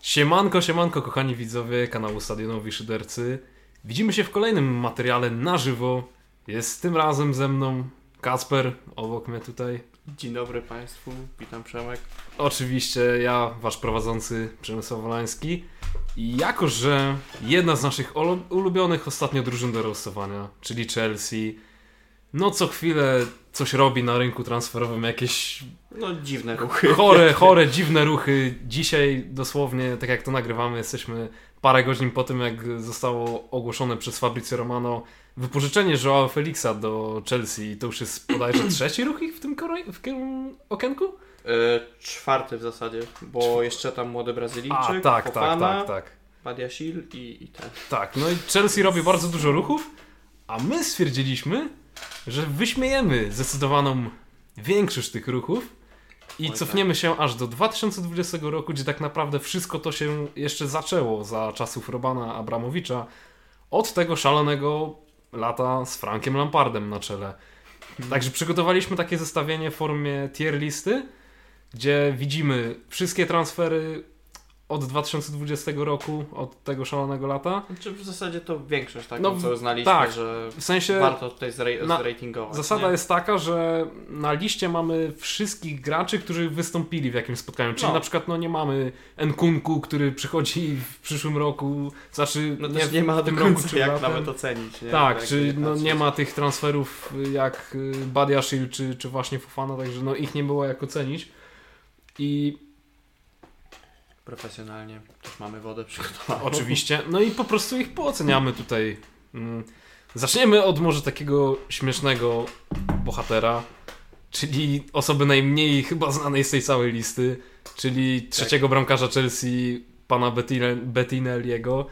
Siemanko, siemanko, kochani widzowie kanału Stadionowi Szydercy. Widzimy się w kolejnym materiale na żywo. Jest tym razem ze mną Kasper, obok mnie tutaj. Dzień dobry Państwu, witam Przemek. Oczywiście ja, wasz prowadzący Przemysław Wolański. I jako, że jedna z naszych ulu- ulubionych ostatnio drużyn do rostowania, czyli Chelsea, no co chwilę coś robi na rynku transferowym, jakieś No dziwne ruchy. chore, chore, dziwne ruchy. Dzisiaj dosłownie, tak jak to nagrywamy, jesteśmy parę godzin po tym, jak zostało ogłoszone przez Fabrizio Romano wypożyczenie Joao Felixa do Chelsea. To już jest bodajże trzeci ruch ich w tym, w tym okienku? E, czwarty w zasadzie, bo jeszcze tam młody Brazylijczyk, A, tak, tak, Fofana, tak, tak. Badiashil i, i ten. Tak, no i Chelsea robi bardzo dużo ruchów, a my stwierdziliśmy, że wyśmiejemy zdecydowaną większość tych ruchów i Oj, cofniemy się aż do 2020 roku, gdzie tak naprawdę wszystko to się jeszcze zaczęło za czasów Robana Abramowicza od tego szalonego lata z Frankiem Lampardem na czele. Także przygotowaliśmy takie zestawienie w formie tier listy, gdzie widzimy wszystkie transfery od 2020 roku, od tego szalonego lata. Znaczy w zasadzie to większość taką, No, co uznaliśmy, tak. że W sensie warto tutaj zra- na- zratingować. Zasada nie? jest taka, że na liście mamy wszystkich graczy, którzy wystąpili w jakimś spotkaniu. Czyli No. na przykład no, nie mamy Nkunku, który przychodzi w przyszłym roku, znaczy No nie, w nie ma tym do roku czy jak latem. nawet ocenić. Nie? Tak, Jak czy nie no, nie ma tych transferów jak y, Badiashil czy, czy właśnie Fofana, także no, ich nie było jak ocenić. I Profesjonalnie też mamy wodę przygotowaną. Oczywiście. No i po prostu ich pooceniamy tutaj. Mm. Zaczniemy od może takiego śmiesznego bohatera, czyli osoby najmniej chyba znanej z tej całej listy, czyli trzeciego bramkarza Chelsea, pana Bettine- Bettinelliego.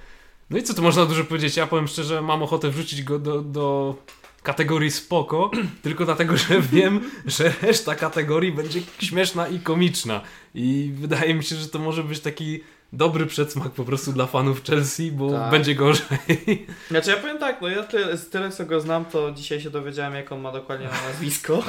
No i co tu można dużo powiedzieć? Ja powiem szczerze, mam ochotę wrzucić go do, do kategorii spoko, tylko dlatego, że wiem, że reszta kategorii będzie śmieszna i komiczna. I wydaje mi się, że to może być taki dobry przedsmak po prostu dla fanów Chelsea, bo Tak. będzie gorzej. Znaczy ja powiem tak, no ja tyle, z tyle co go znam, to dzisiaj się dowiedziałem jak on ma dokładnie na nazwisko.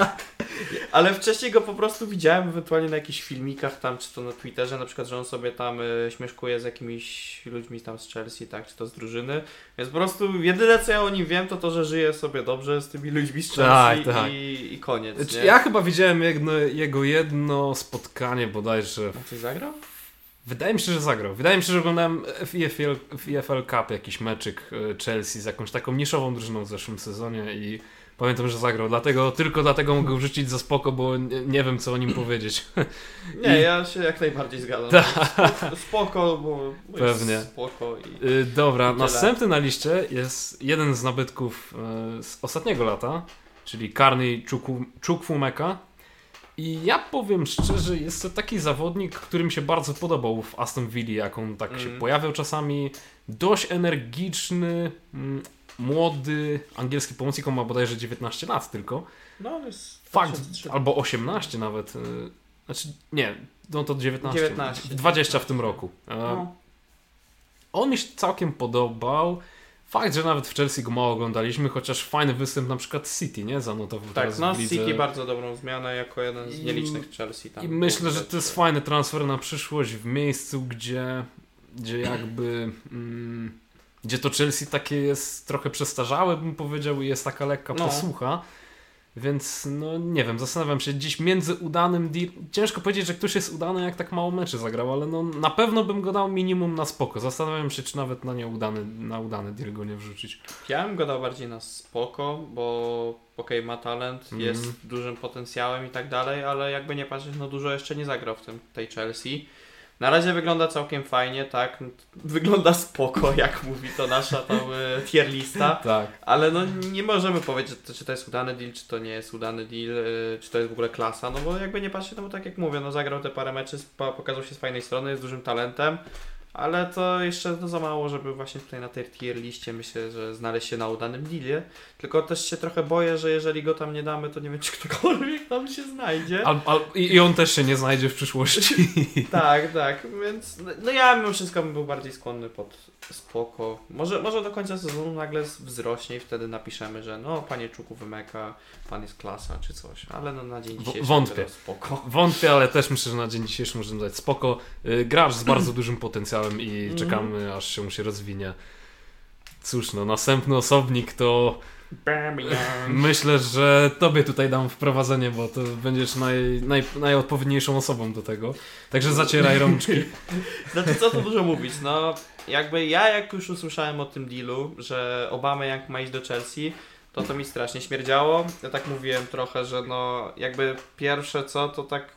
Ale wcześniej go po prostu widziałem ewentualnie na jakichś filmikach tam, czy to na Twitterze, na przykład, że on sobie tam y, śmieszkuje z jakimiś ludźmi tam z Chelsea, tak, czy to z drużyny. Więc po prostu jedyne co ja o nim wiem, to to, że żyje sobie dobrze z tymi ludźmi z Chelsea Tak, tak. I, i koniec, Znaczy? Ja chyba widziałem jedno, jego jedno spotkanie bodajże. A Coś zagrał? Wydaje mi się, że zagrał. Wydaje mi się, że oglądałem w EFL, w EFL Cup jakiś meczyk e, Chelsea z jakąś taką niszową drużyną w zeszłym sezonie i pamiętam, że zagrał. Dlatego, tylko dlatego mogę wrzucić za spoko, bo nie, nie wiem co o nim powiedzieć. Nie, I- ja się jak najbardziej zgadzam. Tak. Spoko, bo Pewnie. Jest spoko i... Y, Dobra, I następny na liście jest jeden z nabytków e, z ostatniego lata, czyli Karny Chukwumeka. I ja powiem szczerze, jest to taki zawodnik, który mi się bardzo podobał w Aston Villa, jak on tak się Mm. pojawiał czasami. Dość energiczny, mm, młody angielski pomocnik, on ma bodajże 19 lat tylko. No, jest... Fakt, 2003. albo 18 nawet. y, Znaczy, nie, no to 19. 19. 20 w tym roku. E, No. on mi się całkiem podobał. Fakt, że nawet w Chelsea go mało oglądaliśmy, chociaż fajny występ na przykład City, nie? Zanotował Tak, no. City bardzo dobrą zmianę jako jeden z I- nielicznych Chelsea tam. I myślę, że to jest fajny transfer na przyszłość w miejscu, gdzie, gdzie jakby... Mm, gdzie to Chelsea takie jest trochę przestarzałe, bym powiedział, i jest taka lekka No. posłucha. Więc no nie wiem, zastanawiam się gdzieś między udanym deal. Ciężko powiedzieć, że ktoś jest udany, jak tak mało meczy zagrał, ale no na pewno bym go dał minimum na spoko. Zastanawiam się, czy nawet na nieudany, na udany deal go nie wrzucić. Ja bym go dał bardziej na spoko, bo okej, ma talent, Mhm. jest dużym potencjałem i tak dalej, ale jakby nie patrzeć, no dużo jeszcze nie zagrał w tym, tej Chelsea. Na razie wygląda całkiem fajnie, tak? Wygląda spoko, jak mówi to nasza tam e, tier lista. Tak. Ale no nie możemy powiedzieć, czy to jest udany deal, czy to nie jest udany deal, yy, czy to jest w ogóle klasa, no bo jakby nie patrzeć, no bo tak jak mówię, no zagrał te parę meczy, pokazał się z fajnej strony, jest dużym talentem, ale to jeszcze to za mało, żeby właśnie tutaj na tej tier liście myślę, że znaleźć się na udanym dealie. Tylko też się trochę boję, że jeżeli go tam nie damy, to nie wiem, czy ktokolwiek tam się znajdzie. Al, al, I on też się nie znajdzie w przyszłości. tak, tak, więc no, no ja mimo wszystko bym był bardziej skłonny pod spoko. Może, może do końca sezonu nagle wzrośnie i wtedy napiszemy, że no panie Czuku wymeka, pan jest klasa czy coś, ale no na dzień dzisiejszy Wątpię. spoko. Wątpię, ale też myślę, że na dzień dzisiejszy możemy dać spoko. Y, gracz z bardzo dużym potencjałem i Mhm. czekamy aż się mu się rozwinie. Cóż no, następny osobnik to myślę, że tobie tutaj dam wprowadzenie, bo to będziesz naj, naj, najodpowiedniejszą osobą do tego. Także zacieraj rączki. Znaczy co tu dużo mówić, no jakby ja jak już usłyszałem o tym dealu, że Obama jak ma iść do Chelsea, to to mi strasznie śmierdziało. Ja tak mówiłem trochę, że no jakby pierwsze co to tak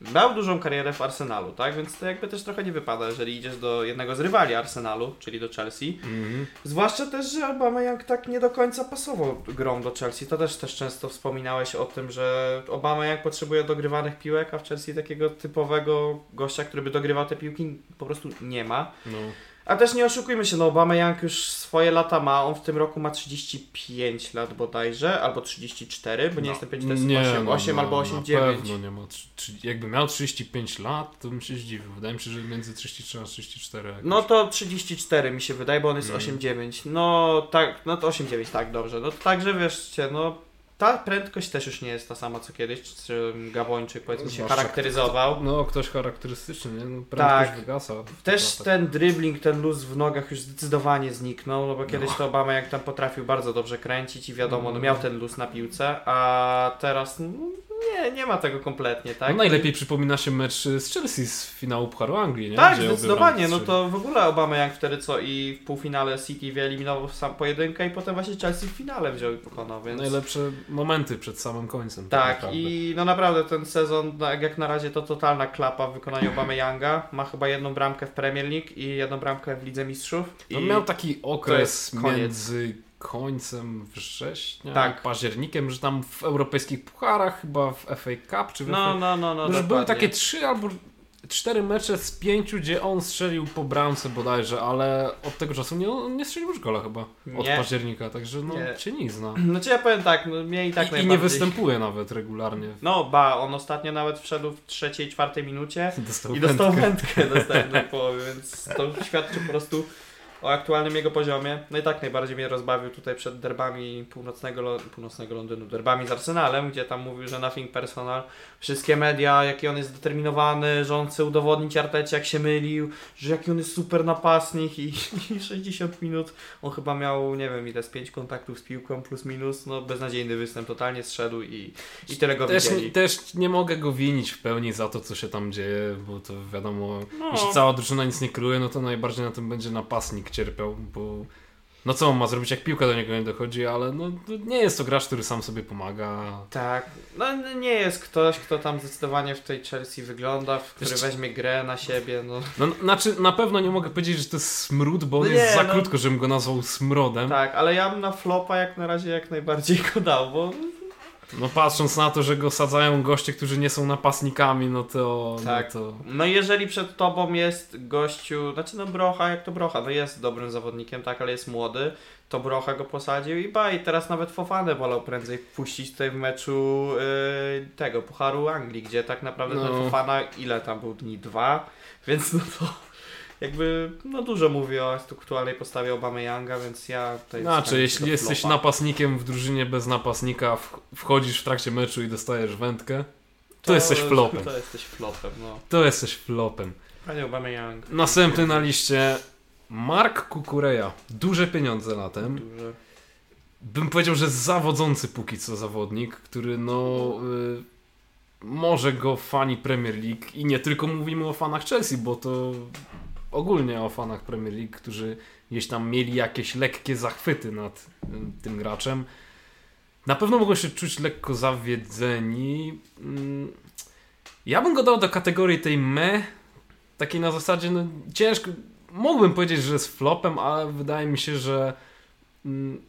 Miał dużą karierę w Arsenalu, tak? Więc to jakby też trochę nie wypada, jeżeli idziesz do jednego z rywali Arsenalu, czyli do Chelsea. Mhm. Zwłaszcza też, że Obama jak tak nie do końca pasował grą do Chelsea. To też też często wspominałeś o tym, że Obama jak potrzebuje dogrywanych piłek, a w Chelsea takiego typowego gościa, który by dogrywał te piłki po prostu nie ma. No. A też nie oszukujmy się, no Obama Young już swoje lata ma, on w tym roku ma 35 lat bodajże, albo 34, bo nie No, jestem pewien, czy to jest nie, 8, no, 8 no, albo Na 8, 9. pewno nie ma. Jakby miał 35 lat, to bym się zdziwił. Wydaje mi się, że między 33 a 34. jakoś. No to 34 mi się wydaje, bo on jest Mm. 8,9. No tak, no to 8,9, tak, dobrze. No także wieszcie, no ta prędkość też już nie jest ta sama co kiedyś, czy Gabończyk powiedzmy się charakteryzował. No, ktoś charakterystyczny, nie? No, prędkość Tak. wygasa. Też ten dribbling, ten luz w nogach już zdecydowanie zniknął, no bo kiedyś to Obama jak tam potrafił bardzo dobrze kręcić i wiadomo, no miał ten luz na piłce, a teraz no, nie, nie ma tego kompletnie, tak? No, najlepiej przypomina się mecz z Chelsea z finału Pucharu Anglii, nie? Tak, Gdzie zdecydowanie. No to w ogóle Obama jak wtedy co i w półfinale City wyeliminował sam pojedynkę i potem właśnie Chelsea w finale wziął i pokonał, więc... Najlepsze momenty przed samym końcem. Tak, naprawdę. i no naprawdę ten sezon, no, jak- na razie to totalna klapa w wykonaniu Obamy Younga. Ma chyba jedną bramkę w Premier League i jedną bramkę w Lidze Mistrzów. I On miał taki okres koniec. między końcem września Tak. i październikiem, że tam w europejskich pucharach, chyba w FA Cup czy w No, FA... no, no, no. że były takie trzy albo cztery mecze z pięciu, gdzie on strzelił po bramce bodajże, ale od tego czasu nie, on nie strzelił już gola chyba. Od Nie. października, także no Nie. się nie zna. Znaczy ja powiem tak, no mnie i tak I, I najbardziej... nie występuje nawet regularnie. No ba, on ostatnio nawet wszedł w trzeciej, czwartej minucie Dostał i dostał wędkę. wędkę następnej połowie, więc to świadczy po prostu o aktualnym jego poziomie. No i tak najbardziej mnie rozbawił tutaj przed derbami północnego, północnego Londynu, derbami z Arsenalem, gdzie tam mówił, że nothing personal. Wszystkie media, jaki on jest zdeterminowany, że on chce udowodnić Artecie, jak się mylił, że jaki on jest super napastnik i, i 60 minut. On chyba miał, nie wiem ile, z 5 kontaktów z piłką plus minus, no beznadziejny występ, totalnie zszedł i, i tyle go Też, widzieli. też nie mogę go winić w pełni za to, co się tam dzieje, bo to wiadomo, No. jeśli cała drużyna nic nie kruje, no to najbardziej na tym będzie napastnik cierpiał, bo no co on ma zrobić, jak piłka do niego nie dochodzi, ale no nie jest to gracz, który sam sobie pomaga. Tak, no nie jest ktoś, kto tam zdecydowanie w tej Chelsea wygląda, w który Jeszcze- weźmie grę na siebie, no. No, znaczy, na pewno nie mogę powiedzieć, że to jest smród, bo on No jest nie, za no. krótko, żebym go nazwał smrodem. Tak, ale ja bym na flopa jak na razie jak najbardziej go dał, bo No patrząc na to, że go sadzają goście, którzy nie są napastnikami, no to... Tak. No to... no jeżeli przed tobą jest gościu, znaczy no Brocha, jak to Brocha, no jest dobrym zawodnikiem, tak, ale jest młody, to Brocha go posadził i ba, i teraz nawet Fofanę wolał prędzej puścić tutaj w meczu yy, tego, Pucharu Anglii, gdzie tak naprawdę No. Fofana, ile tam był dni? Dwa, więc no to jakby, no dużo mówi o aktualnej postawie Obamy Younga, więc ja tutaj... Znaczy, jeśli jesteś flopa. napastnikiem w drużynie bez napastnika, wchodzisz w trakcie meczu i dostajesz wędkę, to jesteś flopem. To jesteś flopem, no. To jesteś flopem. Panie Obamy Young. Następny na liście Mark Kukureja. Duże pieniądze latem. Duże. Bym powiedział, że zawodzący póki co zawodnik, który no y, może go fani Premier League i nie tylko mówimy o fanach Chelsea, bo to ogólnie o fanach Premier League, którzy gdzieś tam mieli jakieś lekkie zachwyty nad tym graczem. Na pewno mogą się czuć lekko zawiedzeni. Mm, Ja bym go dał do kategorii tej me, takiej na zasadzie, no ciężko, mógłbym powiedzieć, że jest flopem, ale wydaje mi się, że mm,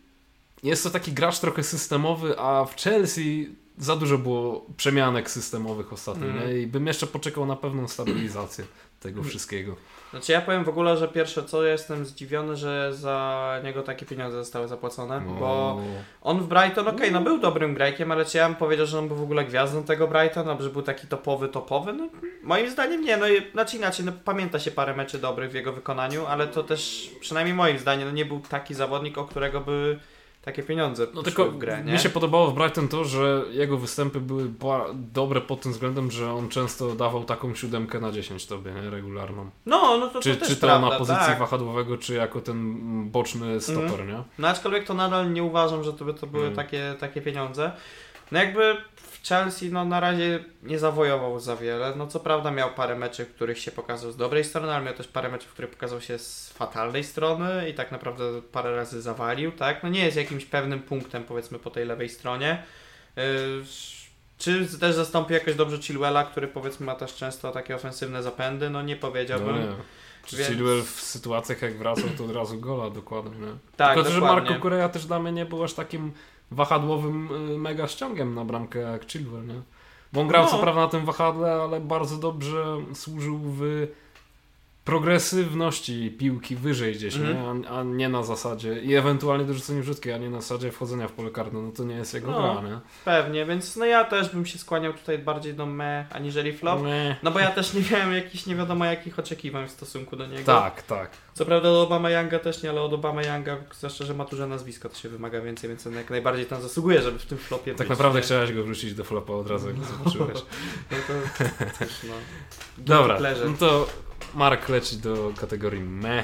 jest to taki gracz trochę systemowy, a w Chelsea za dużo było przemianek systemowych ostatnio nie? i bym jeszcze poczekał na pewną stabilizację tego wszystkiego. Znaczy ja powiem w ogóle, że pierwsze co, ja jestem zdziwiony, że za niego takie pieniądze zostały zapłacone, No. bo on w Brighton, okej, no był dobrym grajkiem, ale czy ja bym powiedział, że on był w ogóle gwiazdą tego Brighton, albo że był taki topowy, topowy? No moim zdaniem nie, no i- znaczy inaczej, no pamięta się parę meczy dobrych w jego wykonaniu, ale to też, przynajmniej moim zdaniem, no nie był taki zawodnik, o którego by takie pieniądze No tylko w grę, nie? mi się podobało w Brighton to, że jego występy były dobre pod tym względem, że on często dawał taką siódemkę na 10 tobie, nie? regularną. No, no to, czy, to czy to prawda, na pozycji tak. wahadłowego, czy jako ten boczny stoper, nie? No aczkolwiek to nadal nie uważam, że to by to były Mm. takie, takie pieniądze. No jakby w Chelsea no na razie nie zawojował za wiele. No co prawda miał parę meczy, w których się pokazał z dobrej strony, ale miał też parę meczów, w których pokazał się z fatalnej strony i tak naprawdę parę razy zawalił, tak? No nie jest jakimś pewnym punktem powiedzmy po tej lewej stronie. Yy, czy też zastąpi jakoś dobrze Chilwella, który powiedzmy ma też często takie ofensywne zapędy? No nie powiedziałbym. No nie. Czy Więc- Chilwell w sytuacjach jak wracał, to od razu gola dokładnie, nie? Tak, Tylko, że dokładnie. Marco Correa też dla mnie nie był aż takim wahadłowym y, mega ściągiem na bramkę jak Chilwell, nie? Bo on grał No. co prawda na tym wahadle, ale bardzo dobrze służył w progresywności piłki wyżej gdzieś, Mhm. nie? A, a nie na zasadzie i ewentualnie dorzucenie rzutki, a nie na zasadzie wchodzenia w pole karne, no to nie jest jego No. gra, nie? Pewnie, więc no ja też bym się skłaniał tutaj bardziej do me aniżeli flop. Nie. No bo ja też nie miałem jakichś nie wiadomo jakich oczekiwań w stosunku do niego. Tak, tak. Co prawda do Obama Younga też nie, ale od Obama Younga, zwłaszcza, że ma duże nazwisko, to się wymaga więcej, więc on jak najbardziej tam zasługuje, żeby w tym flopie Tak być, naprawdę nie? chciałeś go wrzucić do flopa od razu, jak go zobaczyłeś. No to cóż, no. Dobra, no to Mark leci do kategorii me.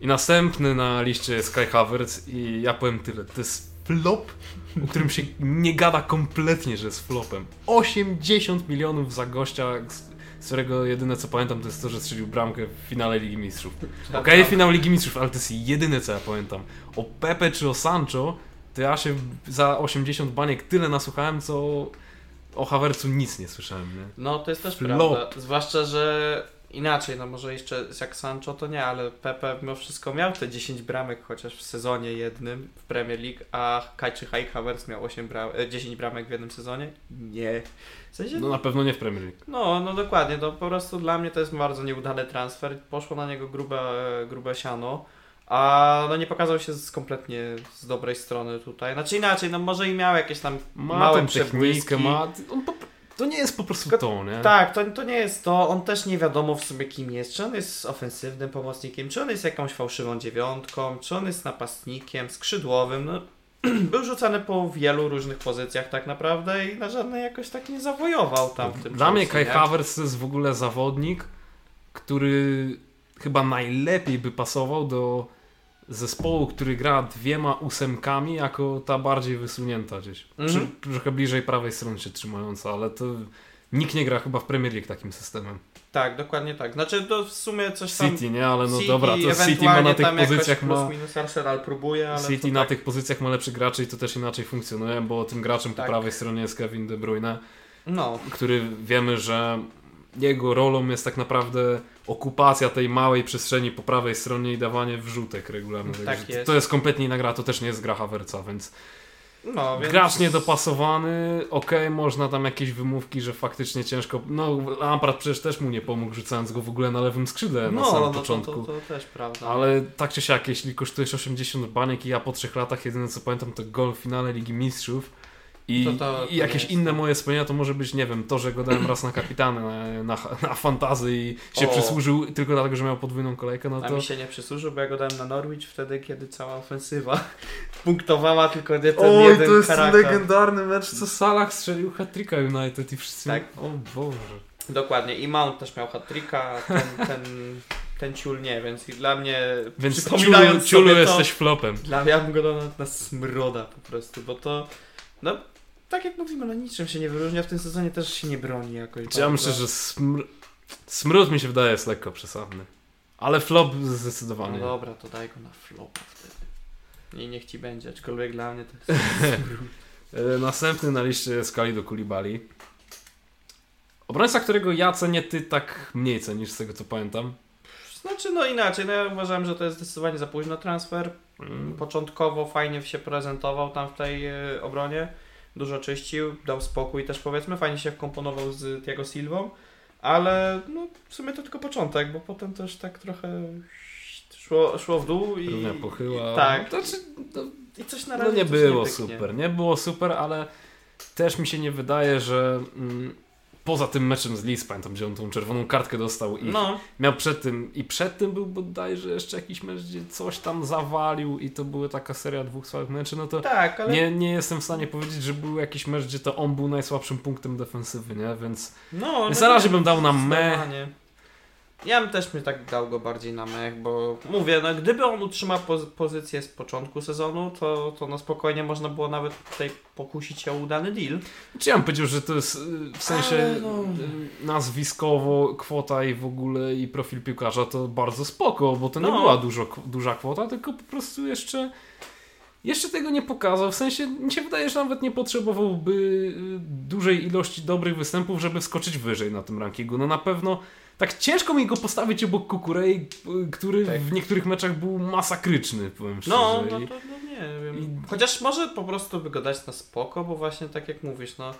I następny na liście jest Kai Havertz i ja powiem tyle, to jest flop, o którym się nie gada kompletnie, że jest flopem. 80 milionów za gościa, z- którego jedyne co pamiętam to jest to, że strzelił bramkę w finale Ligi Mistrzów. Tak, Okej, tak. finał Ligi Mistrzów, ale to jest jedyne co ja pamiętam. O Pepe czy o Sancho, to ja się za 80 baniek tyle nasłuchałem, co o Havertzu nic nie słyszałem, nie? No to jest też Flop. prawda. Zwłaszcza, że inaczej, no może jeszcze jak Sancho to nie, ale Pepe mimo wszystko miał te 10 bramek chociaż w sezonie jednym w Premier League, a Kai czy Kai Havertz miał 8 bram, e, 10 bramek w jednym sezonie? Nie. W sensie, No na pewno nie w Premier League. No, no dokładnie, to po prostu dla mnie to jest bardzo nieudany transfer. Poszło na niego grube, grube siano, a no nie pokazał się z kompletnie z dobrej strony tutaj. Znaczy inaczej, no może i miał jakieś tam Ma małe przebłyski. technikę, ma... On po... To nie jest po prostu to, nie? Tak, to, to nie jest to. On też nie wiadomo w sobie kim jest. Czy on jest ofensywnym pomocnikiem, czy on jest jakąś fałszywą dziewiątką, czy on jest napastnikiem, skrzydłowym. No, był rzucany po wielu różnych pozycjach tak naprawdę i na żadnej jakoś tak nie zawojował tam w tym Dla mnie Kai? Havertz jest w ogóle zawodnik, który chyba najlepiej by pasował do zespołu, który gra dwiema ósemkami, jako ta bardziej wysunięta gdzieś. Mhm. Przy, trochę bliżej prawej strony się trzymająca, ale to nikt nie gra chyba w Premier League takim systemem. Tak, dokładnie tak. Znaczy to w sumie coś tam... City, nie? Ale no City, dobra, to City ma na tych pozycjach ma... minus Arsenal próbuje, ale City na tak. tych pozycjach ma lepszych graczy i to też inaczej funkcjonuje, bo tym graczem Tak. po prawej stronie jest Kevin De Bruyne, No, który wiemy, że jego rolą jest tak naprawdę okupacja tej małej przestrzeni po prawej stronie i dawanie wrzutek regularnych. Tak jest. To jest kompletnie inna gra, to też nie jest gra Havertza, więc, no więc... gracz niedopasowany, okej, można tam jakieś wymówki, że faktycznie ciężko, no Lampard przecież też mu nie pomógł, rzucając go w ogóle na lewym skrzydle na No, samym no to, początku. to, to też prawda. Ale tak czy siak, jeśli kosztujesz 80 baniek i ja po trzech latach jedyne co pamiętam to gol w finale Ligi Mistrzów i, To to- i to jakieś jest, inne moje wspomnienia to może być, nie wiem, to, że go dałem raz na kapitana na, na, na fantazy i się O. przysłużył tylko dlatego, że miał podwójną kolejkę, no A to mi się nie przysłużył, bo ja go dałem na Norwich wtedy, kiedy cała ofensywa punktowała tylko nie ten jeden charakter. legendarny mecz, co Salah strzelił hat-tricka United i wszyscy... Tak. O Boże. Dokładnie. I Mount też miał hat-tricka, a ten, ten, ten ciul nie, więc i dla mnie Więc ciulu, przypominając ciulu sobie jesteś flopem. to, dla mnie ja bym go dał na, na smroda po prostu, bo to no tak jak mówimy, no niczym się nie wyróżnia, w tym sezonie też się nie broni jakoś. Ja bardzo. myślę, że smr... smród mi się wydaje jest lekko przesadny. Ale flop zdecydowanie. No dobra, to daj go na flopa wtedy. I niech ci będzie, aczkolwiek dla mnie to jest E, Następny na liście jest Kalido Kulibali. Obrońca, którego ja cenię, ty tak mniej cenisz, z tego co pamiętam. Znaczy, no inaczej, no ja uważałem, że to jest zdecydowanie za późno transfer. Mm. Początkowo fajnie się prezentował tam w tej e, obronie. Dużo czyścił, dał spokój też powiedzmy, fajnie się wkomponował z Thiago Silvą, ale no, w sumie to tylko początek, bo potem też tak trochę szło, szło w dół i... Równia pochyła. Tak. To, znaczy, no, I coś na no razie nie też było pyknie. super. Nie było super, ale też mi się nie wydaje, że mm, poza tym meczem z Leeds, pamiętam, gdzie on tą czerwoną kartkę dostał i No, miał przed tym i przed tym był bodajże jeszcze jakiś mecz, gdzie coś tam zawalił i to była taka seria dwóch słabych meczy, no to tak, ale... nie, nie jestem w stanie powiedzieć, że był jakiś mecz, gdzie to on był najsłabszym punktem defensywy, nie? Więc, No, więc na razie bym dał na me. Ja bym też mi tak dał go bardziej na mech, bo mówię, no gdyby on utrzymał poz- pozycję z początku sezonu, to, to no spokojnie można było nawet tutaj pokusić się o udany deal. Czy ja bym powiedział, że to jest w sensie no. y, nazwiskowo, kwota i w ogóle i profil piłkarza to bardzo spoko, bo to nie No. była dużo, duża kwota, tylko po prostu jeszcze jeszcze tego nie pokazał. W sensie mi się wydaje, że nawet nie potrzebowałby y, dużej ilości dobrych występów, żeby wskoczyć wyżej na tym rankingu. No na pewno tak ciężko mi go postawić obok Kukurei, który Tak. w niektórych meczach był masakryczny, powiem szczerze. No, no to no nie wiem. i- Chociaż może po prostu by go dać na spoko, bo właśnie tak jak mówisz, no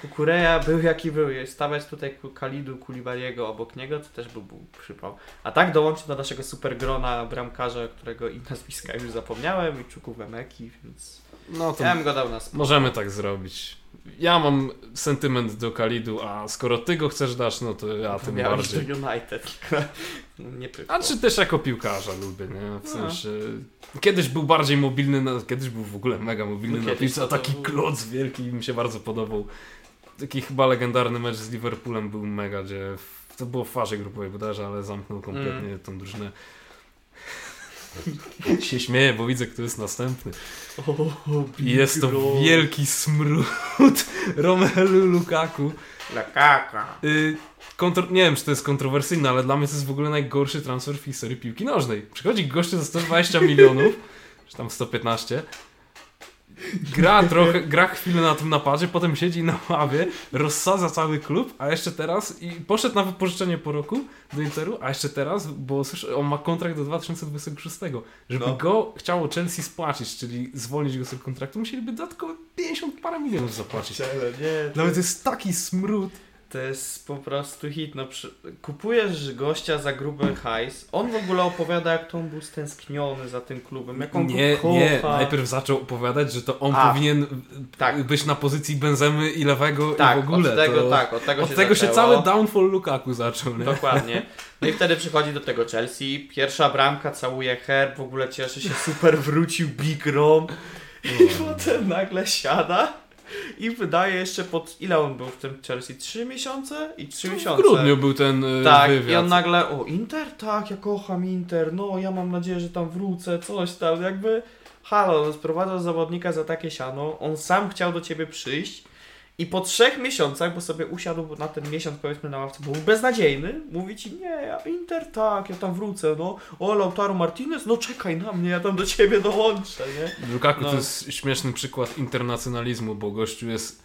Kukureja był jaki był, stawiać tutaj Kalidu Kulibaliego obok niego, to też by był przypał. A tak dołączył do naszego supergrona bramkarza, którego i nazwiska już zapomniałem, i Czuku Wemeki, więc no to ja bym go dał na. Możemy tak zrobić. Ja mam sentyment do Kalidu, a skoro ty go chcesz dać, no to ja tym Miałem bardziej. do United, tylko nie. A czy też jako piłkarza lubię, nie? W No. sensie... Kiedyś był bardziej mobilny, na, kiedyś był w ogóle mega mobilny No na piłce, to a taki kloc wielki mi się bardzo podobał. Taki chyba legendarny mecz z Liverpoolem był mega, gdzie w, to było w fazie grupowej bodajże, ale zamknął kompletnie Mm. tą drużynę. się śmieję, bo widzę, kto jest następny. I jest to wielki smród Romelu Lukaku. Lakaka. Y, kontro... Nie wiem, czy to jest kontrowersyjne, ale dla mnie to jest w ogóle najgorszy transfer w historii piłki nożnej. Przychodzi gościu za 120 milionów, czy tam 115, gra trochę, gra chwilę na tym napadzie, potem siedzi na ławie, rozsadza cały klub, a jeszcze teraz i poszedł na wypożyczenie po roku do Interu, a jeszcze teraz, bo słyszę, on ma kontrakt do 2026, żeby No. go chciało Chelsea spłacić, czyli zwolnić go z tego kontraktu, musieliby dodatkowo 50 parę milionów zapłacić. nie, to, Nawet jest taki smród. To jest po prostu hit. No, przy... Kupujesz gościa za gruby hajs. On w ogóle opowiada, jak to on był stęskniony za tym klubem, jak on Nie, go kocha. nie, najpierw zaczął opowiadać, że to on A, powinien tak. być na pozycji Benzemy i lewego Tak, i w ogóle. od tego, to... tak, od tego Od się tego się cały downfall Lukaku zaczął, nie? Dokładnie. No i wtedy przychodzi do tego Chelsea, pierwsza bramka, całuje herb, w ogóle cieszy się, super wrócił Big Rom i potem nagle siada i wydaje jeszcze pod... Ile on był w tym Chelsea? Trzy miesiące? I trzy W miesiące. grudniu był ten y, Tak, wywiad. i on nagle, o Inter? Tak, ja kocham Inter, no ja mam nadzieję, że tam wrócę, coś tam, jakby halo, no, sprowadzał zawodnika za takie siano, on sam chciał do ciebie przyjść i po trzech miesiącach, bo sobie usiadł na ten miesiąc powiedzmy na ławce, był beznadziejny, mówi ci, nie, ja Inter tak, ja tam wrócę, no, o Lautaro Martinez, no czekaj na mnie, ja tam do ciebie dołączę, nie? Lukaku No. to jest śmieszny przykład internacjonalizmu, bo gościu jest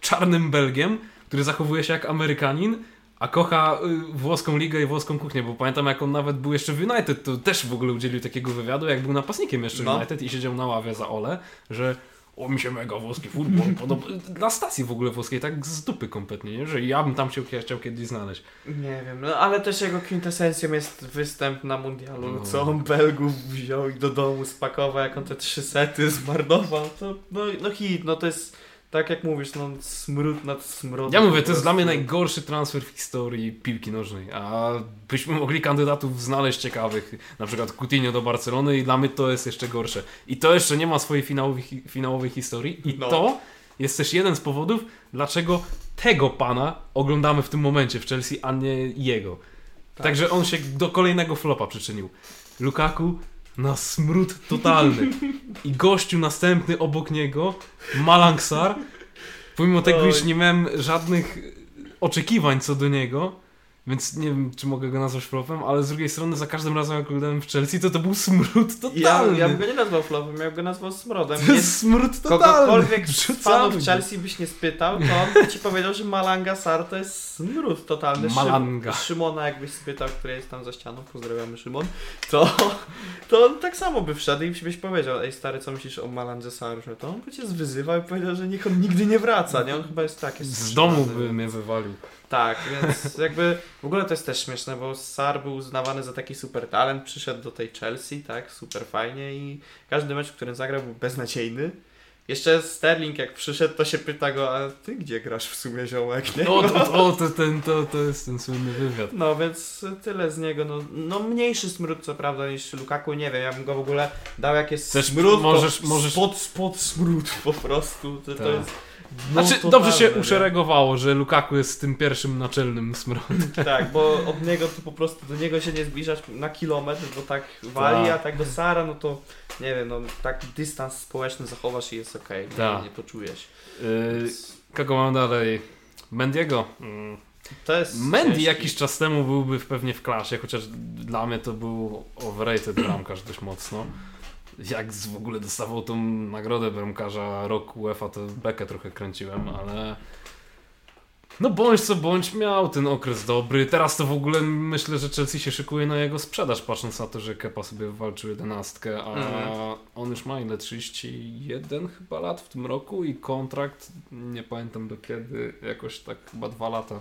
czarnym Belgiem, który zachowuje się jak Amerykanin, a kocha y, włoską ligę i włoską kuchnię, bo pamiętam jak on nawet był jeszcze w United, to też w ogóle udzielił takiego wywiadu, jak był napastnikiem jeszcze w No. United i siedział na ławie za Ole, że o mi się mega włoski futbol podoba. Na stacji w ogóle włoskiej, tak z dupy kompletnie, nie? że ja bym tam się chciał kiedyś znaleźć. Nie wiem, no ale też jego kwintesencją jest występ na mundialu, No. co on Belgów wziął i do domu spakował, jak on te trzy sety zmarnował, to no, no hit, no to jest tak jak mówisz, no smród nad smrodem. Ja mówię, to jest dla mnie najgorszy transfer w historii piłki nożnej, a byśmy mogli kandydatów znaleźć ciekawych, na przykład Coutinho do Barcelony i dla mnie to jest jeszcze gorsze. I to jeszcze nie ma swojej finałowej, finałowej historii i No. to jest też jeden z powodów, dlaczego tego pana oglądamy w tym momencie w Chelsea, a nie jego. Tak. Także on się do kolejnego flopa przyczynił. Lukaku na smród totalny. I gościu następny obok niego, Malangsar, pomimo tego, iż nie miałem żadnych oczekiwań co do niego, Więc nie wiem, czy mogę go nazwać flopem, ale z drugiej strony za każdym razem jak oglądałem w Chelsea, to to był smród Ja, totalny. ja bym go nie nazwał flopem, ja bym go nazwał smrodem. To jest smród totalny. kogokolwiek z fanów. Chelsea byś nie spytał, to on by ci powiedział, że Malanga Sar to jest smród totalny. Szym- Malanga. Szymona jakbyś spytał, który jest tam za ścianą, pozdrawiamy Szymon, to, to on tak samo by wszedł i byś powiedział, ej stary, co myślisz o Malandze Sarze? To on by cię zwyzywał i powiedział, że niech on nigdy nie wraca, nie? On chyba jest tak. Jest Z domu by mnie wywalił. Tak, więc jakby w ogóle to jest też śmieszne, bo Sar był uznawany za taki super talent, przyszedł do tej Chelsea, tak, super fajnie i każdy mecz, w którym zagrał był beznadziejny. Jeszcze Sterling jak przyszedł, to się pyta go, a ty gdzie grasz w sumie ziołek, nie? No, to, o, to, ten, to, to jest ten słynny wywiad. No więc tyle z niego, no, no mniejszy smród co prawda niż Lukaku, nie wiem, ja bym go w ogóle dał jak jest Chcesz- smród, możesz- możesz- spod, spod smród po prostu, to, to Tak. jest Znaczy, totalne, dobrze się nie? uszeregowało, że Lukaku jest tym pierwszym naczelnym smrodem. Tak, bo od niego to po prostu do niego się nie zbliżać na kilometr, bo tak wali, Tak. a tak do Sara, no to nie wiem, no taki dystans społeczny zachowasz i jest okej, Tak. nie, nie poczujesz. Yy, Więc kogo mam dalej? Mendiego. Mm. To jest Mendy ciężki. jakiś czas temu byłby pewnie w klasie, chociaż dla mnie to był overrated bramkarz dość mocno. Jak z- w ogóle dostawał tą nagrodę bramkarza roku UEFA, to bekę trochę kręciłem, ale... No bądź co bądź, miał ten okres dobry. Teraz to w ogóle myślę, że Chelsea się szykuje na jego sprzedaż, patrząc na to, że Kepa sobie walczył jedenastkę, a Mhm. on już ma ile? 31 chyba lat w tym roku i kontrakt, nie pamiętam do kiedy, jakoś tak chyba dwa lata.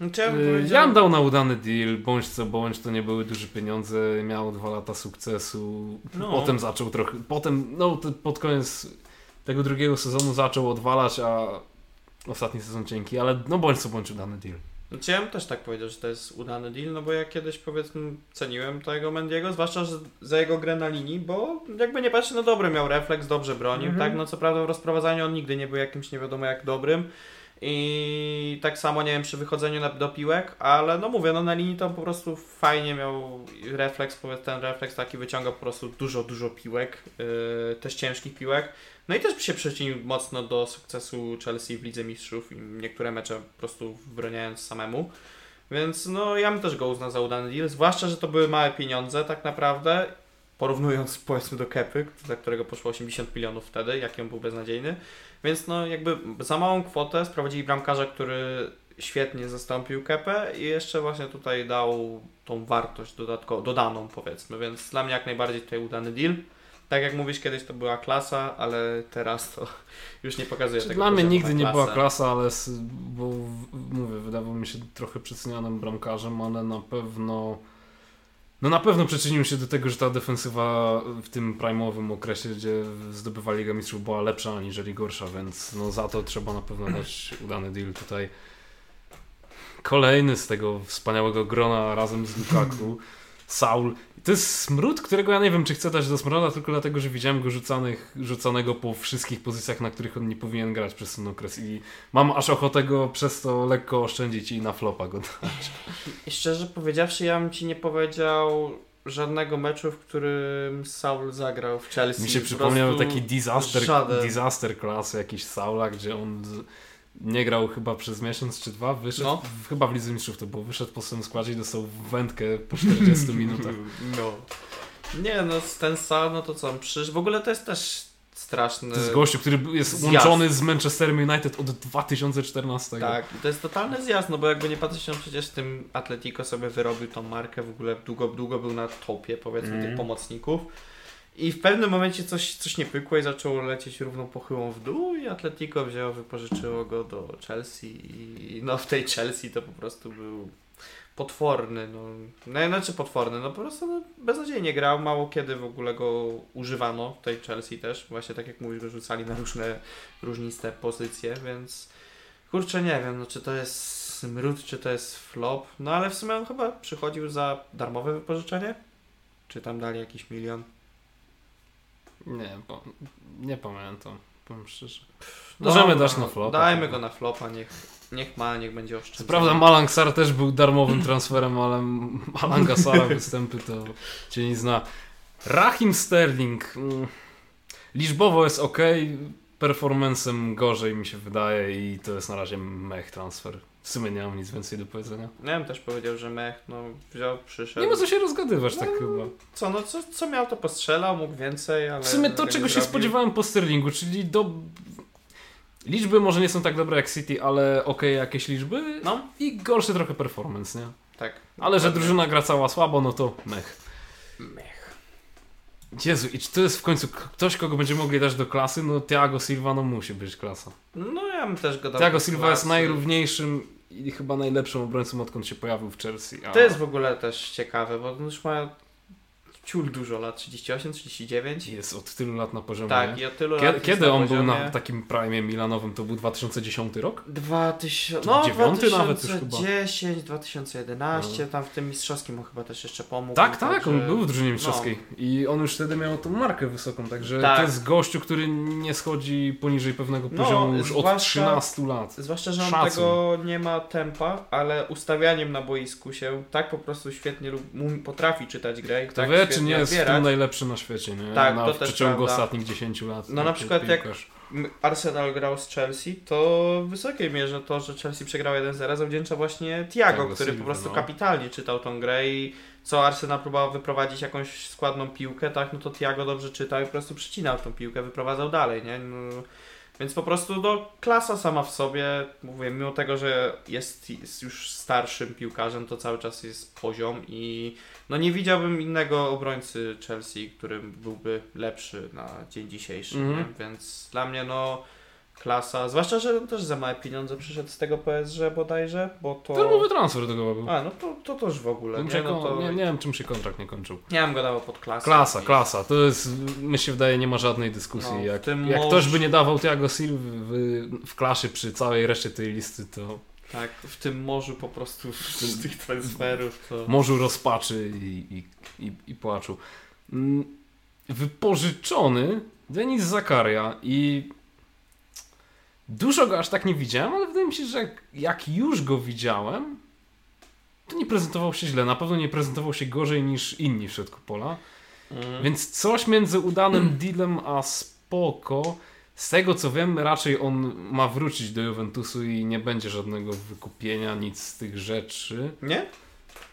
Znaczy, ja bym powiedział- bym dał na udany deal, bądź co bądź, to nie były duże pieniądze, miał dwa lata sukcesu, No. potem zaczął trochę, potem, no pod koniec tego drugiego sezonu zaczął odwalać, a ostatni sezon cienki, ale no bądź co bądź udany deal. Znaczy ja bym też tak powiedział, że to jest udany deal, no bo ja kiedyś powiedzmy ceniłem tego Mendiego, zwłaszcza że za jego grę na linii, bo jakby nie patrzę, no dobry miał refleks, dobrze bronił, Mhm. tak, no co prawda w rozprowadzaniu on nigdy nie był jakimś nie wiadomo jak dobrym i tak samo, nie wiem, przy wychodzeniu na, do piłek, ale no mówię, no na linii to po prostu fajnie miał refleks, ten refleks taki wyciągał po prostu dużo, dużo piłek, yy, też ciężkich piłek, no i też się przyczynił mocno do sukcesu Chelsea w Lidze Mistrzów i niektóre mecze po prostu broniając samemu. Więc no ja bym też go uznał za udany deal, zwłaszcza, że to były małe pieniądze tak naprawdę, porównując powiedzmy do Kepy, za którego poszło 80 milionów wtedy, jaki on był beznadziejny. Więc no jakby za małą kwotę sprowadzili bramkarza, który świetnie zastąpił Kepę i jeszcze właśnie tutaj dał tą wartość dodatko, dodaną powiedzmy, więc dla mnie jak najbardziej tutaj udany deal. Tak jak mówisz, kiedyś to była klasa, ale teraz to już nie pokazuje tego Dla mnie nigdy nie była klasa, ale w- mówię, wydawał mi się trochę przecenianym bramkarzem, ale na pewno no na pewno przyczynił się do tego, że ta defensywa w tym prime'owym okresie, gdzie zdobywali Liga Mistrzów była lepsza aniżeli gorsza, więc no za to trzeba na pewno dać udany deal tutaj. Kolejny z tego wspaniałego grona razem z Lukaku, Saul. To jest smród, którego ja nie wiem, czy chcę dać do smroda, tylko dlatego, że widziałem go rzucanych, rzucanego po wszystkich pozycjach, na których on nie powinien grać przez ten okres i mam aż ochotę go przez to lekko oszczędzić i na flopa go dać. I szczerze powiedziawszy, ja bym ci nie powiedział żadnego meczu, w którym Saul zagrał w Chelsea. Mi się Po przypomniał taki disaster, żaden. disaster class jakiś Saula, gdzie on z- nie grał chyba przez miesiąc czy dwa, wyszedł, No. w, chyba w Lidze Mistrzów to było, wyszedł po swoim składzie i dostał wędkę po 40 minutach. No. Nie no, ten Saul, no to co on przyszedł. W ogóle to jest też straszny. To jest gościu, który jest Zjazd. łączony z Manchesterem United od 2014. Tak, i to jest totalny zjazd, no bo jakby nie patrzeć, on przecież w tym Atletico sobie wyrobił tą markę, w ogóle długo, długo był na topie, powiedzmy, Mhm. tych pomocników. I w pewnym momencie coś, coś nie pykło i zaczął lecieć równą pochyłą w dół i Atletico wzięło, wypożyczyło go do Chelsea i no w tej Chelsea to po prostu był potworny, no, no znaczy potworny, no po prostu no, beznadziejnie grał, mało kiedy w ogóle go używano w tej Chelsea też, właśnie tak jak mówisz, go rzucali na różne różniste pozycje, więc kurczę nie wiem, no czy to jest smród, czy to jest flop, no ale w sumie on chyba przychodził za darmowe wypożyczenie, czy tam dali jakiś milion. Nie, bo, nie pamiętam, powiem szczerze. Możemy Dobra, dać na flopa. Dajmy go na flopa, niech, niech ma, niech będzie Co oszczędzony. prawda Malang Sar też był darmowym transferem, ale Malanga Sara występy to cię nie zna. Rahim Sterling. mm, Liczbowo jest ok, performancem gorzej mi się wydaje i to jest na razie mech transfer. w sumie nie mam nic więcej do powiedzenia. Ja bym też powiedział, że mech, no wziął, przyszedł. Nie ma co się rozgadywać No, tak chyba. Co, no co, co miał to postrzelał, mógł więcej, ale... W sumie to, czego się zrobił. spodziewałem po Sterlingu, czyli do... Liczby może nie są tak dobre jak City, ale okej jakieś liczby No, i gorszy trochę performance, nie? tak. Ale że drużyna gra cała słabo, no to mech. Mech. Jezu, i czy to jest w końcu ktoś, kogo będziemy mogli dać do klasy? No Thiago Silva, no musi być klasa. No ja bym też go dał Thiago Silva jest klasy. najrówniejszym i chyba najlepszym obrońcą, odkąd się pojawił w Chelsea. A... To jest w ogóle też ciekawe, bo on już ma ciul dużo lat, 38, 39. Jest od tylu lat na poziomie. Tak, nie? i od tylu lat Kiedy, jest kiedy on był na takim prime milanowym? To był 2010 rok? 2000, Czy no dziewiąty nawet już chyba. 2010, 2011, tam w tym mistrzowskim on chyba też jeszcze pomógł. Tak, tak, on także- był w drużynie mistrzowskiej. I on już wtedy miał tą markę wysoką, także Tak. to jest gościu, który nie schodzi poniżej pewnego No, poziomu już od zwłaszcza- 13 lat. Zwłaszcza, że on Szacun. tego nie ma tempa, ale ustawianiem na boisku się tak po prostu świetnie lub potrafi czytać grę. Kto tak wie, czy świetnie nie jest tym najlepszy na świecie, nie? Tak, na, to w też przeciągu prawda. ostatnich 10 lat. No na taki przykład jak- piłkarz. M- Arsenal grał z Chelsea, to w wysokiej mierze to, że Chelsea przegrał 1-0 zawdzięcza właśnie Thiago, Thiago który Silva, po prostu no. kapitalnie czytał tą grę i co Arsenal próbował wyprowadzić jakąś składną piłkę, tak, no to Thiago dobrze czytał i po prostu przycinał tą piłkę, wyprowadzał dalej, nie? No, więc po prostu no, klasa sama w sobie, mówię, mimo tego, że jest, jest już starszym piłkarzem, to cały czas jest poziom i no nie widziałbym innego obrońcy Chelsea, który byłby lepszy na dzień dzisiejszy, nie? więc dla mnie no klasa, zwłaszcza, że też za małe pieniądze przyszedł z tego PSG bodajże, bo to... Darmowy transfer do go był. A, no to, to, już w ogóle, nie? No to... nie, nie wiem, czym się kontrakt nie kończył. Ja bym go dawał pod klasę. Klasa, I- klasa. To jest, mi się wydaje, nie ma żadnej dyskusji. No, jak jak moż- ktoś by nie dawał Thiago Silva w, w klasie przy całej reszcie tej listy, to Tak, w tym morzu po prostu z tych transferów to... morzu rozpaczy i, i, i, i płaczu. Mm, Wypożyczony Denis Zakaria i dużo go aż tak nie widziałem, ale wydaje mi się, że jak, jak już go widziałem, to nie prezentował się źle. Na pewno nie prezentował się gorzej niż inni w środku pola. Mm. Więc coś między udanym dealem a spoko. Z tego co wiem, raczej on ma wrócić do Juventusu i nie będzie żadnego wykupienia, nic z tych rzeczy. Nie?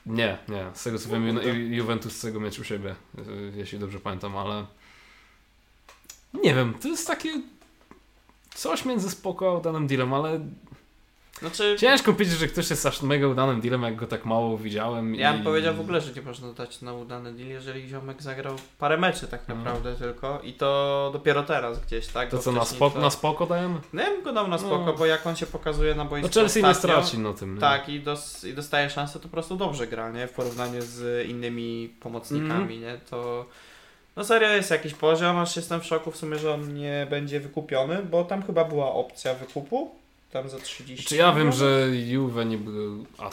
Nie, nie. Z tego co No, wiem, Ju- kurde. Juventus chce go mieć u siebie, y, jeśli dobrze pamiętam, ale nie wiem, to jest takie coś między spoko a udanym dealem, ale Znaczy... ciężko powiedzieć, że ktoś jest aż mega udanym dealem, jak go tak mało widziałem. Ja i... bym powiedział w ogóle, że nie można dać na udany deal, jeżeli ziomek zagrał parę meczy tak No. naprawdę tylko i to dopiero teraz gdzieś, tak? To Bo co, na, spoko, to- na spoko dajemy? No ja bym go dał na spoko, No. bo jak on się pokazuje na boisku No Chelsea nie straci na tym. Nie? Tak, i, dos, i dostaje szansę, to po prostu dobrze gra, nie? W porównaniu z innymi pomocnikami, Mhm. nie? To... No serio jest jakiś poziom, aż jestem w szoku w sumie, że on nie będzie wykupiony, bo tam chyba była opcja wykupu, tam za 30 Czy ja wiem, że Juve nie był... A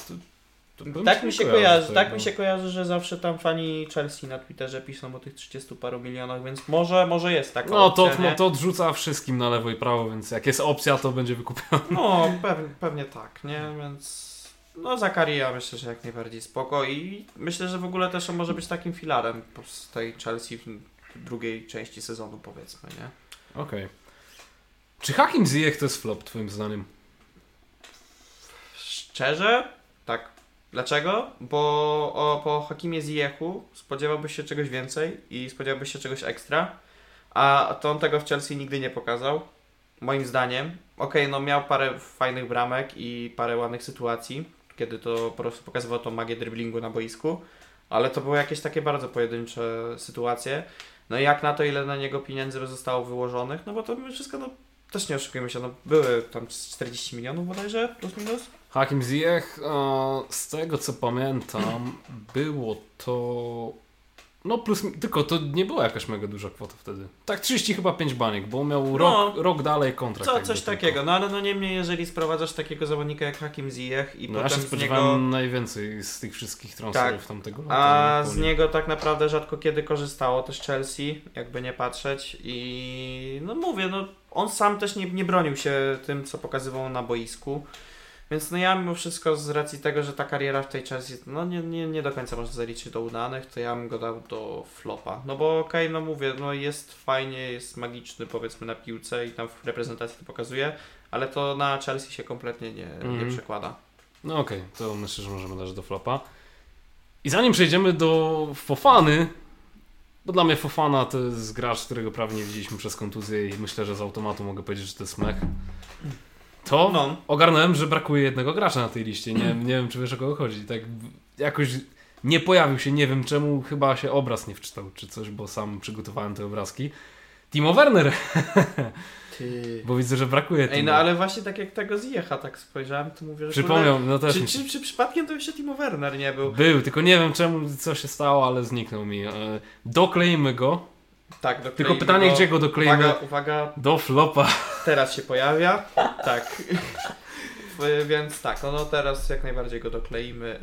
bym Tak mi się kojarzy, tak mi się kojarzy, że zawsze tam fani Chelsea na Twitterze piszą o tych 30 paru milionach, więc może, może jest taka No to, no to odrzuca wszystkim na lewo i prawo, więc jak jest opcja, to będzie wykupiony. No, pewnie, pewnie tak, nie? Więc no Zakaria myślę, że jak najbardziej spoko i myślę, że w ogóle też on może być takim filarem z tej Chelsea w drugiej części sezonu powiedzmy, nie? Okej. Czy Hakim Ziyech to jest flop, twoim zdaniem? Szczerze? Tak. Dlaczego? Bo o, po Hakimie Ziyechu spodziewałbyś się czegoś więcej i spodziewałbyś się czegoś ekstra, a to on tego w Chelsea nigdy nie pokazał. Moim zdaniem. Okej, no miał parę fajnych bramek i parę ładnych sytuacji, kiedy to po prostu pokazywał tą magię driblingu na boisku, ale to były jakieś takie bardzo pojedyncze sytuacje. No i jak na to, ile na niego pieniędzy zostało wyłożonych, no bo to wszystko, no też nie oszukujmy się, no były tam 40 milionów bodajże, plus minus. Hakim Ziyech, z tego co pamiętam, było to... No plus, tylko to nie była jakaś mega duża kwota wtedy. Tak 30 chyba 5 baniek, bo miał rok, rok dalej kontrakt. Co, coś tylko. takiego, no ale no niemniej, jeżeli sprowadzasz takiego zawodnika jak Hakim Ziyech i No ja się potem z spodziewałem niego... najwięcej z tych wszystkich transferów Tak. tamtego lata. A z niego tak naprawdę rzadko kiedy korzystało też Chelsea, jakby nie patrzeć i no mówię, no on sam też nie, nie bronił się tym, co pokazywał na boisku. Więc no ja mimo wszystko z racji tego, że ta kariera w tej Chelsea no nie, nie, nie do końca można zaliczyć do udanych, to ja bym go dał do flopa. No bo okej, no mówię, no jest fajnie, jest magiczny powiedzmy na piłce i tam w reprezentacji to pokazuje, ale to na Chelsea się kompletnie nie, nie Mhm. przekłada. No okej, to myślę, że możemy dać do flopa. I zanim przejdziemy do Fofany, bo dla mnie Fofana to jest gracz, którego prawie nie widzieliśmy przez kontuzję i myślę, że z automatu mogę powiedzieć, że to jest mech. To No. ogarnąłem, że brakuje jednego gracza na tej liście. Nie, nie wiem, czy wiesz o kogo chodzi. Tak jakoś nie pojawił się, nie wiem czemu, chyba się obraz nie wczytał czy coś, bo sam przygotowałem te obrazki. Timo Werner, Ty. bo widzę, że brakuje Ej, no ale właśnie tak jak tego zjecha tak spojrzałem, to mówię, że Przypomniał, no też czy, mi czy, czy przypadkiem to jeszcze Timo Werner nie był? Był, tylko nie wiem czemu, co się stało, ale zniknął mi. E, Dokleimy go, Tak, dokleimy tylko pytanie, go. gdzie go dokleimy? Uwaga, uwaga, Do flopa. Teraz się pojawia. Tak. Więc tak, no, no teraz jak najbardziej go dokleimy.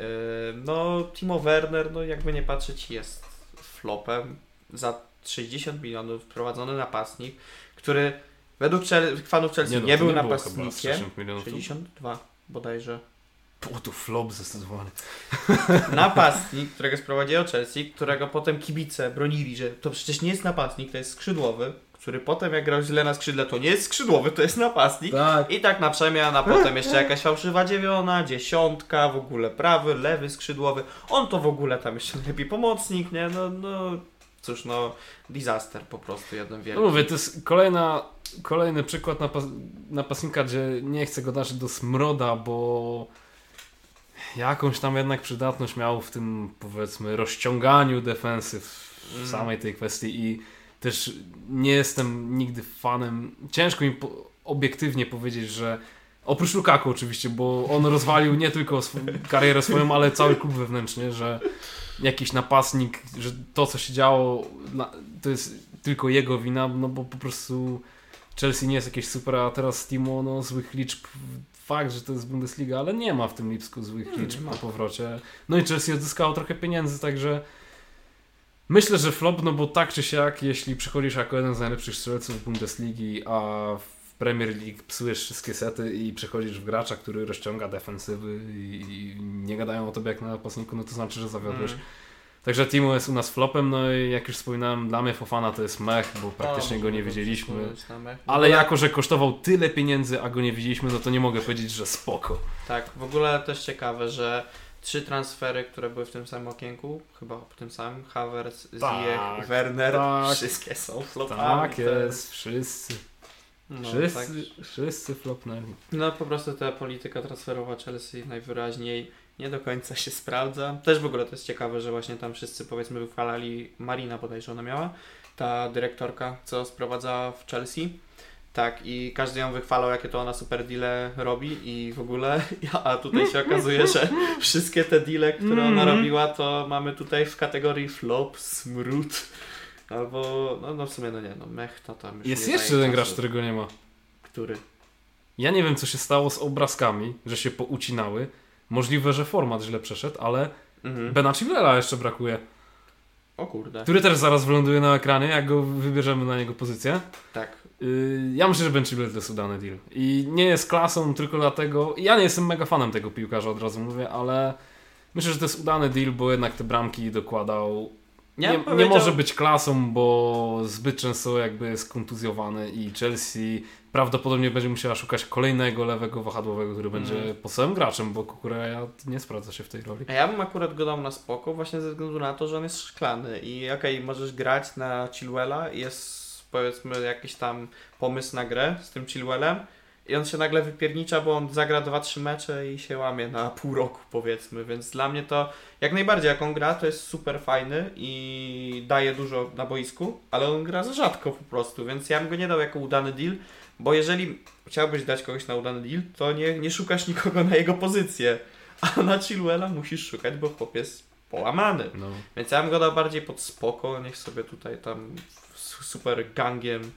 Yy, No, Timo Werner, no jakby nie patrzeć, jest flopem. Za 60 milionów wprowadzony napastnik, który według Chel- fanów Chelsea nie, no, to był chyba napastnikiem. 60 milionów. 62 bodajże. O, tu flop zdecydowanie. Napastnik, którego sprowadziło Chelsea, którego potem kibice bronili, że to przecież nie jest napastnik, to jest skrzydłowy, który potem jak grał źle na skrzydle, to nie jest skrzydłowy, to jest napastnik. Tak. I tak na przemian, a potem jeszcze jakaś fałszywa dziewiona, dziesiątka, w ogóle prawy, lewy, skrzydłowy. On to w ogóle tam jeszcze najlepiej pomocnik, nie? No, no cóż, no disaster po prostu jeden No wielki. mówię, to jest kolejna, kolejny przykład napas napastnika, gdzie nie chcę go dać do smroda, bo jakąś tam jednak przydatność miał w tym powiedzmy rozciąganiu defensy w Mm. samej tej kwestii i też nie jestem nigdy fanem, ciężko mi po, obiektywnie powiedzieć, że oprócz Lukaku oczywiście, bo on rozwalił nie tylko sw- karierę swoją, ale cały klub wewnętrznie, że jakiś napastnik, że to co się działo na, to jest tylko jego wina, no bo po prostu Chelsea nie jest jakieś super, a teraz Timo, no złych liczb, fakt, że to jest Bundesliga, ale nie ma w tym Lipsku złych liczb po powrocie. No i Chelsea odzyskało trochę pieniędzy, także myślę, że flop, no bo tak czy siak, jeśli przychodzisz jako jeden z najlepszych strzelców Bundesligi, a w Premier League psujesz wszystkie sety i przechodzisz w gracza, który rozciąga defensywy i, nie gadają o tobie jak na napastniku, no to znaczy, że zawiodłeś. Mm. Także Timo jest u nas flopem, no i jak już wspominałem, dla mnie Fofana to jest mech, bo praktycznie No, go nie możemy widzieliśmy. Ale jako, że kosztował tyle pieniędzy, a go nie widzieliśmy, no to nie mogę powiedzieć, że spoko. Tak, w ogóle też ciekawe, że trzy transfery, które były w tym samym okienku, chyba w tym samym, Havertz, Ziyech, Tak, Werner, tak. wszystkie są flopami. Tak jest, wszyscy, No, wszyscy, tak. wszyscy flopnęli. No po prostu ta polityka transferowa Chelsea najwyraźniej nie do końca się sprawdza. Też w ogóle to jest ciekawe, że właśnie tam wszyscy powiedzmy wychwalali Marina bodajże ona miała, ta dyrektorka, co sprowadza w Chelsea. Tak, i każdy ją wychwalał, jakie to ona super deale robi i w ogóle, a tutaj się okazuje, że wszystkie te deale, które ona Mhm. robiła, to mamy tutaj w kategorii flop, smród, albo, no, no w sumie no nie, no mech to tam już Jest jeszcze jeden gracz, którego nie ma. Który? Ja nie wiem, co się stało z obrazkami, że się poucinały. Możliwe, że format źle przeszedł, ale Mhm. Bena Chilwella jeszcze brakuje. O kurde. Który też zaraz wyląduje na ekranie, jak go wybierzemy na niego pozycję. Tak. Yy, ja myślę, że Ben to jest udany deal. I nie jest klasą tylko dlatego... Ja nie jestem mega fanem tego piłkarza, od razu mówię, ale myślę, że to jest udany deal, bo jednak te bramki dokładał... Nie, nie może być klasą, bo zbyt często jakby jest kontuzjowany i Chelsea prawdopodobnie będzie musiała szukać kolejnego lewego wahadłowego, który będzie Mm. podstawowym graczem, bo Kukureya nie sprawdza się w tej roli. A ja bym akurat go dał na spoko, właśnie ze względu na to, że on jest szklany i okej, możesz grać na Chilwella, jest powiedzmy jakiś tam pomysł na grę z tym Chilwellem i on się nagle wypiernicza, bo on zagra 2-3 mecze i się łamie na pół roku powiedzmy, więc dla mnie to jak najbardziej jak on gra to jest super fajny i daje dużo na boisku, ale on gra za rzadko po prostu, więc ja bym go nie dał jako udany deal, bo jeżeli chciałbyś dać kogoś na udany deal, to nie, nie szukasz nikogo na jego pozycję. A na Chilwella musisz szukać, bo chłop jest połamany. No. Więc ja bym go dał bardziej pod spoko, niech sobie tutaj tam super gangiem,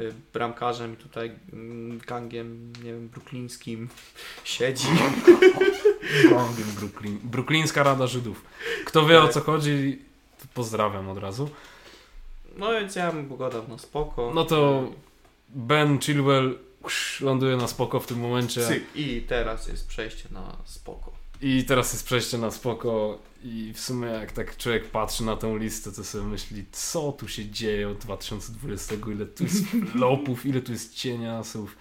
y, bramkarzem i tutaj mm, gangiem, nie wiem, bruklińskim siedzi. Gongiem Brooklyn. Brooklyńska Rada Żydów. Kto wie o co chodzi, to pozdrawiam od razu. No więc ja bym go dał na spoko. No to Ben Chilwell usz, ląduje na spoko w tym momencie. Cyk. I teraz jest przejście na spoko. I teraz jest przejście na spoko. I w sumie jak tak człowiek patrzy na tę listę, to sobie myśli, co tu się dzieje od 2020, ile tu jest flopów, ile tu jest cieniasów.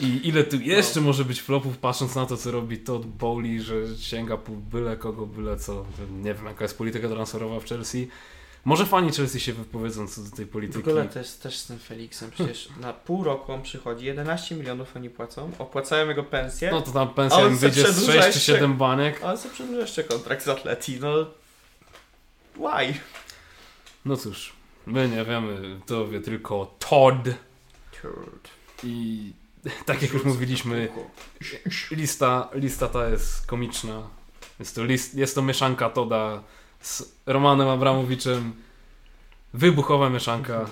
I ile tu jeszcze może być flopów, patrząc na to, co robi Todd Bowley, że sięga po byle kogo, byle co. Nie wiem, jaka jest polityka transferowa w Chelsea. Może fani Chelsea się wypowiedzą co do tej W polityki. ogóle to jest też z tym Felixem. Przecież na pół roku on przychodzi, 11 milionów oni płacą, opłacają jego pensję, No to tam pensja im wyjdzie z przedłuża 6 czy jeszcze- 7 baniek. a on sobie przedłuża jeszcze kontrakt z Atleti. No, why? No cóż, my nie wiemy, to wie tylko Todd. I tak jak już mówiliśmy, lista, lista ta jest komiczna. Jest to, list, jest to mieszanka Toda z Romanem Abramowiczem. Wybuchowa mieszanka.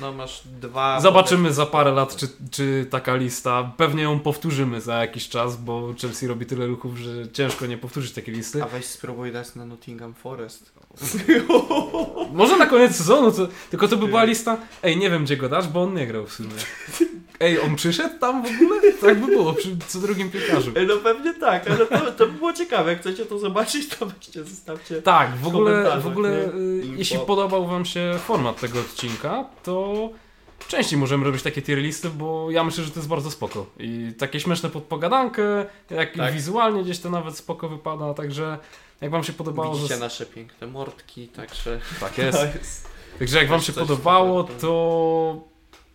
No masz dwa... Zobaczymy za parę lat, czy, czy taka lista. Pewnie ją powtórzymy za jakiś czas, bo Chelsea robi tyle ruchów, że ciężko nie powtórzyć takiej listy. A weź spróbuj dać na Nottingham Forest. Może na koniec sezonu, to, tylko to by była lista. Ej, nie wiem gdzie go dasz, bo on nie grał w sumie. Ej, on przyszedł tam w ogóle? Tak by było przy co drugim piłkarzu. Ej, No pewnie tak, ale to, to by było ciekawe. Jak chcecie to zobaczyć, to weźcie, zostawcie. Tak, w ogóle, w ogóle nie? y, jeśli podobał Wam się format tego odcinka, to częściej możemy robić takie tier listy, bo ja myślę, że to jest bardzo spoko. I takie śmieszne pod pogadankę, jak Tak. wizualnie gdzieś to nawet spoko wypada, także jak Wam się podobało... Widzicie zas- nasze piękne mordki, także... Tak jest. Jest... Także jak Wam się podobało, takiego. to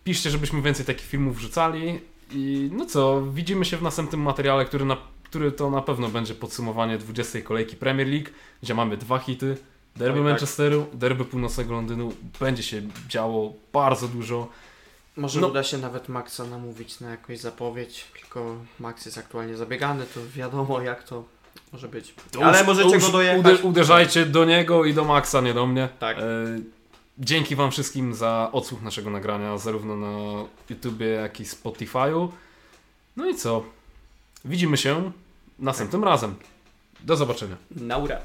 piszcie, żebyśmy więcej takich filmów wrzucali. I no co, widzimy się w następnym materiale, który, na, który to na pewno będzie podsumowanie 20 kolejki Premier League, gdzie mamy dwa hity. Derby Oj, tak. Manchesteru, derby północnego Londynu. Będzie się działo bardzo dużo. Może No. uda się nawet Maxa namówić na jakąś zapowiedź, tylko Max jest aktualnie zabiegany, to wiadomo jak to może być. To Ale już- możecie go dojechać. Uder, uderzajcie do niego i do Maxa, nie do mnie. Tak. E, dzięki Wam wszystkim za odsłuch naszego nagrania, zarówno na YouTubie, jak i Spotify'u. No i co? Widzimy się następnym razem. Do zobaczenia. Naura.